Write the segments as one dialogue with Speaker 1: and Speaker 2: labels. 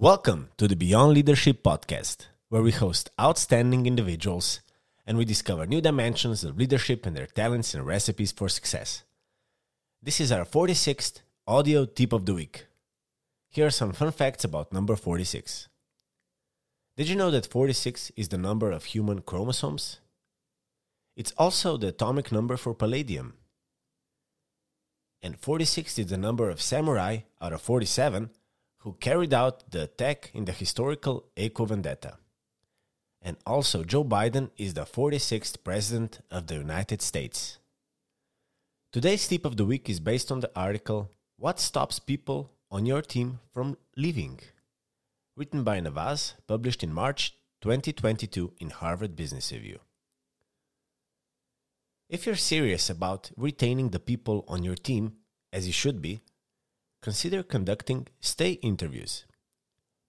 Speaker 1: Welcome to the Beyond Leadership podcast, where we host outstanding individuals and we discover new dimensions of leadership and their talents and recipes for success. This is our 46th audio tip of the week. Here are some fun facts about number 46. Did you know that 46 is the number of human chromosomes? It's also the atomic number for palladium. And 46 is the number of samurai out of 47 who carried out the attack in the historical Ako Vendetta. And also, Joe Biden is the 46th President of the United States. Today's tip of the week is based on the article What Stops People on Your Team from Leaving? written by Navaz, published in March 2022 in Harvard Business Review. If you're serious about retaining the people on your team, as you should be, consider conducting stay interviews.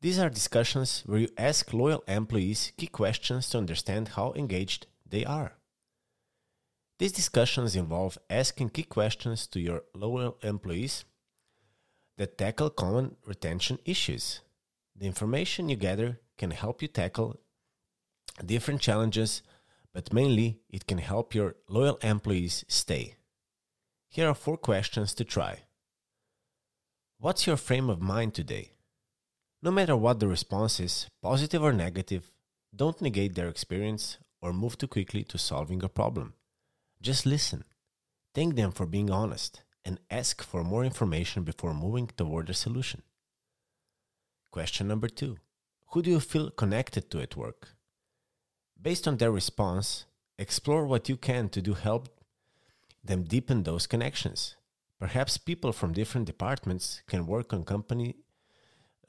Speaker 1: These are discussions where you ask loyal employees key questions to understand how engaged they are. These discussions involve asking key questions to your loyal employees that tackle common retention issues. The information you gather can help you tackle different challenges, but mainly it can help your loyal employees stay. Here are four questions to try. What's your frame of mind today? No matter what the response is, positive or negative, don't negate their experience or move too quickly to solving a problem. Just listen. Thank them for being honest and ask for more information before moving toward a solution. Question number two Who do you feel connected to at work? Based on their response, explore what you can to do help them deepen those connections. Perhaps people from different departments can work on company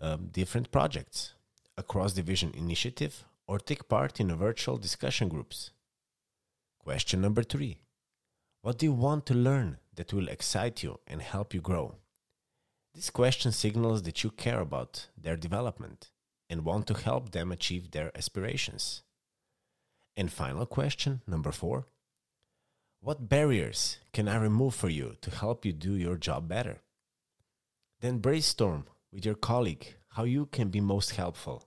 Speaker 1: um, different projects, a cross division initiative, or take part in a virtual discussion groups. Question number three What do you want to learn that will excite you and help you grow? This question signals that you care about their development and want to help them achieve their aspirations. And final question, number four what barriers can I remove for you to help you do your job better? Then brainstorm with your colleague how you can be most helpful.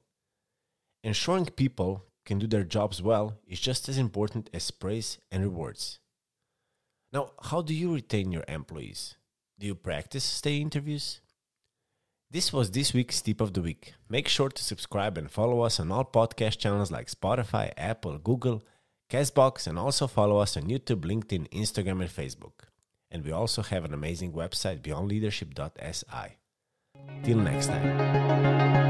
Speaker 1: Ensuring people can do their jobs well is just as important as praise and rewards. Now, how do you retain your employees? Do you practice stay interviews? This was this week's tip of the week. Make sure to subscribe and follow us on all podcast channels like Spotify, Apple, Google, Castbox, and also follow us on YouTube, LinkedIn, Instagram, and Facebook. And we also have an amazing website, beyondleadership.si. Till next time.